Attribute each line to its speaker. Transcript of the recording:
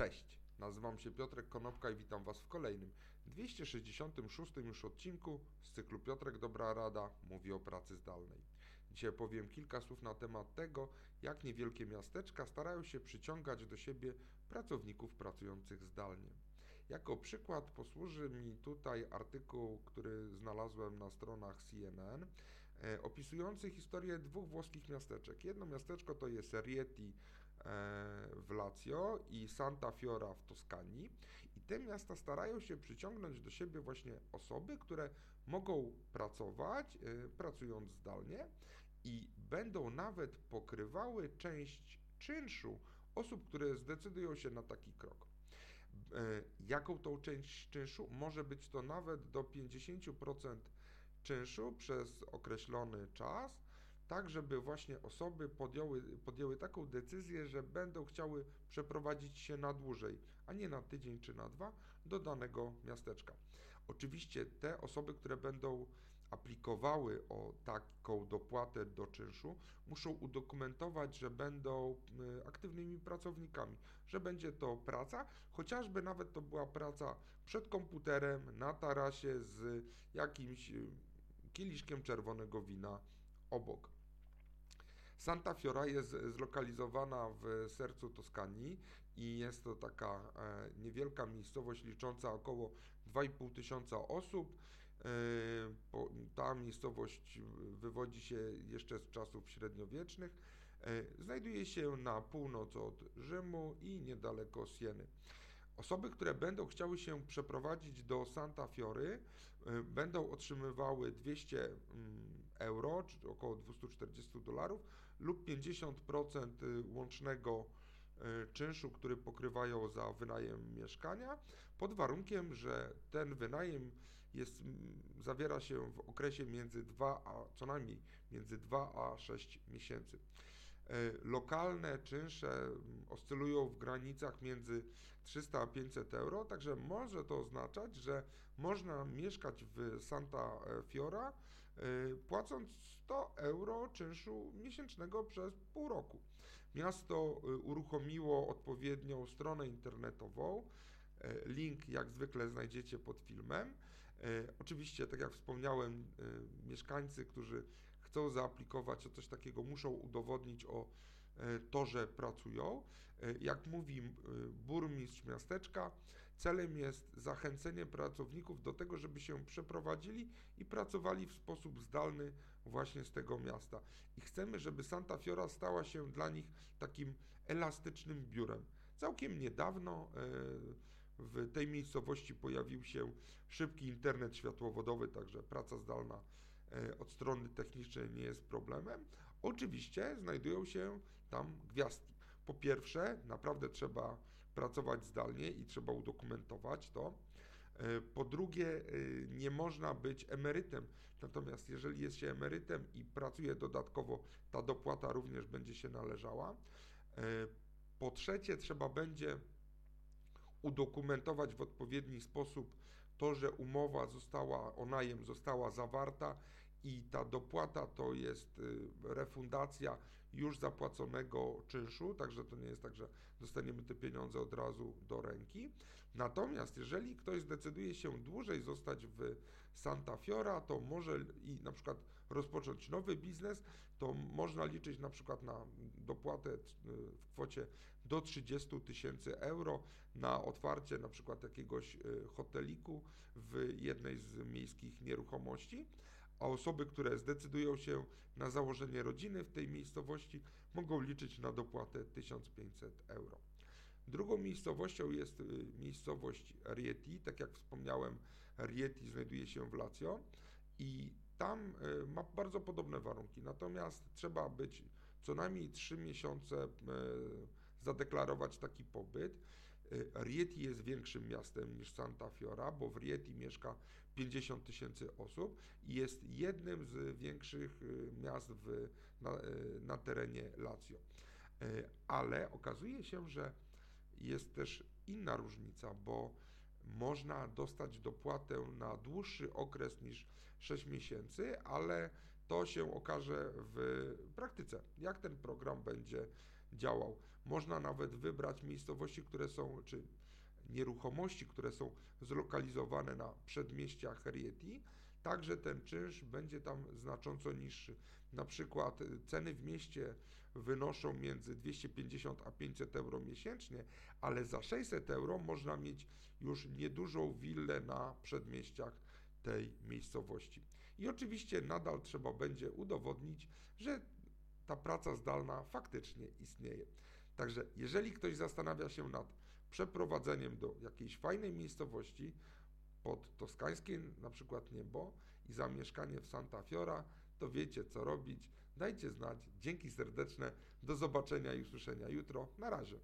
Speaker 1: Cześć, nazywam się Piotrek Konopka i witam Was w kolejnym 266 już odcinku z cyklu Piotrek Dobra Rada mówi o pracy zdalnej. Dzisiaj powiem kilka słów na temat tego, jak niewielkie miasteczka starają się przyciągać do siebie pracowników pracujących zdalnie. Jako przykład posłuży mi tutaj artykuł, który znalazłem na stronach CNN, e, opisujący historię dwóch włoskich miasteczek. Jedno miasteczko to jest Rieti w Lazio i Santa Fiora w Toskanii. I te miasta starają się przyciągnąć do siebie właśnie osoby, które mogą pracować, e, pracując zdalnie i będą nawet pokrywały część czynszu osób, które zdecydują się na taki krok. E, jaką tą część czynszu? Może być to nawet do 50% czynszu przez określony czas, tak żeby właśnie osoby podjęły, podjęły taką decyzję, że będą chciały przeprowadzić się na dłużej, a nie na tydzień czy na dwa do danego miasteczka. Oczywiście te osoby, które będą aplikowały o taką dopłatę do czynszu, muszą udokumentować, że będą y, aktywnymi pracownikami, że będzie to praca, chociażby nawet to była praca przed komputerem, na tarasie z jakimś y, kieliszkiem czerwonego wina obok. Santa Fiora jest zlokalizowana w sercu Toskanii i jest to taka e, niewielka miejscowość licząca około 2,5 tysiąca osób. E, ta miejscowość wywodzi się jeszcze z czasów średniowiecznych. E, znajduje się na północ od Rzymu i niedaleko Sieny. Osoby, które będą chciały się przeprowadzić do Santa Fiory, będą otrzymywały 200 mm, euro, czy około 240 dolarów, lub 50% y, łącznego y, czynszu, który pokrywają za wynajem mieszkania, pod warunkiem, że ten wynajem jest, zawiera się w okresie między 2 a co najmniej między 2 a 6 miesięcy. E, lokalne czynsze oscylują w granicach między 300 a 500 euro, także może to oznaczać, że można mieszkać w Santa Fiora e, płacąc 100 euro czynszu miesięcznego przez pół roku. Miasto e, uruchomiło odpowiednią stronę internetową. Link jak zwykle znajdziecie pod filmem. Oczywiście, tak jak wspomniałem, mieszkańcy, którzy chcą zaaplikować o coś takiego, muszą udowodnić o e, to, że pracują. E, jak mówi e, burmistrz miasteczka, celem jest zachęcenie pracowników do tego, żeby się przeprowadzili i pracowali w sposób zdalny właśnie z tego miasta. I chcemy, żeby Santa Fiora stała się dla nich takim elastycznym biurem. Całkiem niedawno w tej miejscowości pojawił się szybki internet światłowodowy, także praca zdalna od strony technicznej nie jest problemem. Oczywiście znajdują się tam gwiazdki. Po pierwsze, naprawdę trzeba pracować zdalnie i trzeba udokumentować to. E, po drugie, e, nie można być emerytem. Natomiast jeżeli jest się emerytem i pracuje dodatkowo, ta dopłata również będzie się należała. Po trzecie, trzeba będzie udokumentować w odpowiedni sposób to, że umowa została o najem została zawarta i ta dopłata to jest y, refundacja już zapłaconego czynszu, także to nie jest tak, że dostaniemy te pieniądze od razu do ręki. Natomiast jeżeli ktoś zdecyduje się dłużej zostać w Santa Fiora, to może i na przykład rozpocząć nowy biznes, to można liczyć na przykład na dopłatę y, w kwocie do 30 tysięcy euro na otwarcie na przykład jakiegoś y, hoteliku w jednej z miejskich nieruchomości a osoby, które zdecydują się na założenie rodziny w tej miejscowości, mogą liczyć na dopłatę 1500 euro. Drugą miejscowością jest y, miejscowość Rieti. Tak jak wspomniałem, Rieti znajduje się w Lazio i tam y, ma bardzo podobne warunki. Natomiast trzeba być co najmniej 3 miesiące, y, zadeklarować taki pobyt. Y, Rieti jest większym miastem niż Santa Fiora, bo w Rieti mieszka 50 tysięcy osób i jest jednym z większych y, miast w, na, y, na terenie Lazio. Ale okazuje się, że jest też inna różnica, bo można dostać dopłatę na dłuższy okres niż 6 miesięcy, ale to się okaże w praktyce, jak ten program będzie działał. Można nawet wybrać miejscowości, które są, czy nieruchomości, które są zlokalizowane na przedmieściach Rieti, także ten czynsz będzie tam znacząco niższy. Na przykład y, ceny w mieście wynoszą między 250 a 500 euro miesięcznie, ale za 600 euro można mieć już niedużą willę na przedmieściach tej miejscowości. I oczywiście nadal trzeba będzie udowodnić, że ta praca zdalna faktycznie istnieje. Także jeżeli ktoś zastanawia się nad przeprowadzeniem do jakiejś fajnej miejscowości pod toskańskie na przykład niebo i zamieszkanie w Santa Fiora, to wiecie co robić. Dajcie znać. Dzięki serdeczne. Do zobaczenia i usłyszenia jutro. Na razie.